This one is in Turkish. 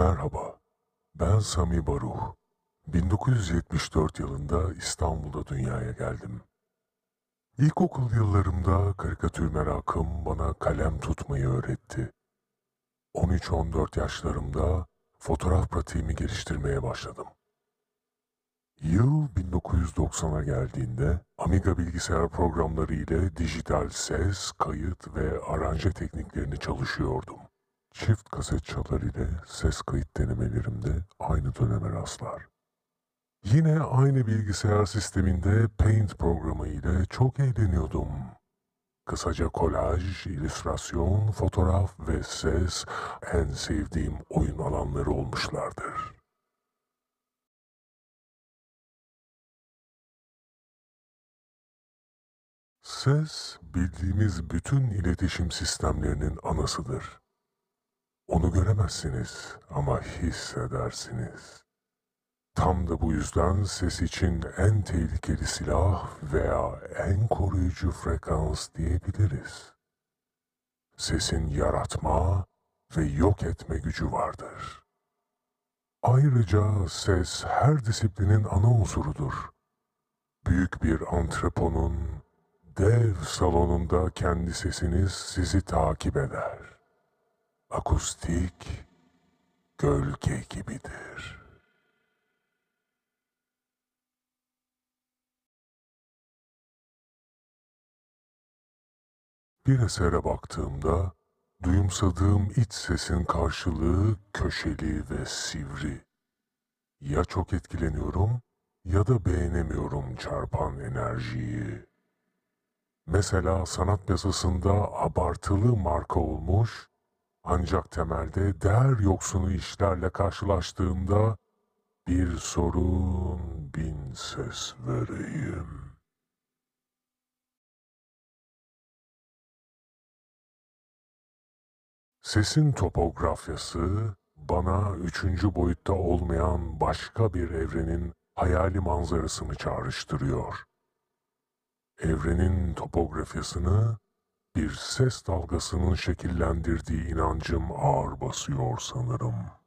Merhaba, ben Sami Baruh. 1974 yılında İstanbul'da dünyaya geldim. İlkokul yıllarımda karikatür merakım bana kalem tutmayı öğretti. 13-14 yaşlarımda fotoğraf pratiğimi geliştirmeye başladım. Yıl 1990'a geldiğinde Amiga bilgisayar programları ile dijital ses, kayıt ve aranje tekniklerini çalışıyordum. Çift kaset çalar ile ses kayıt denemelerimde aynı döneme rastlar. Yine aynı bilgisayar sisteminde Paint programı ile çok eğleniyordum. Kısaca kolaj, illüstrasyon, fotoğraf ve ses en sevdiğim oyun alanları olmuşlardır. Ses, bildiğimiz bütün iletişim sistemlerinin anasıdır. Onu göremezsiniz ama hissedersiniz. Tam da bu yüzden ses için en tehlikeli silah veya en koruyucu frekans diyebiliriz. Sesin yaratma ve yok etme gücü vardır. Ayrıca ses her disiplinin ana unsurudur. Büyük bir antreponun dev salonunda kendi sesiniz sizi takip eder. Akustik gölge gibidir. Bir esere baktığımda duyumsadığım iç sesin karşılığı köşeli ve sivri. Ya çok etkileniyorum ya da beğenemiyorum çarpan enerjiyi. Mesela sanat piyasasında abartılı marka olmuş ancak temelde değer yoksunu işlerle karşılaştığımda bir sorun bin ses vereyim. Sesin topografyası bana üçüncü boyutta olmayan başka bir evrenin hayali manzarasını çağrıştırıyor. Evrenin topografyasını bir ses dalgasının şekillendirdiği inancım ağır basıyor sanırım.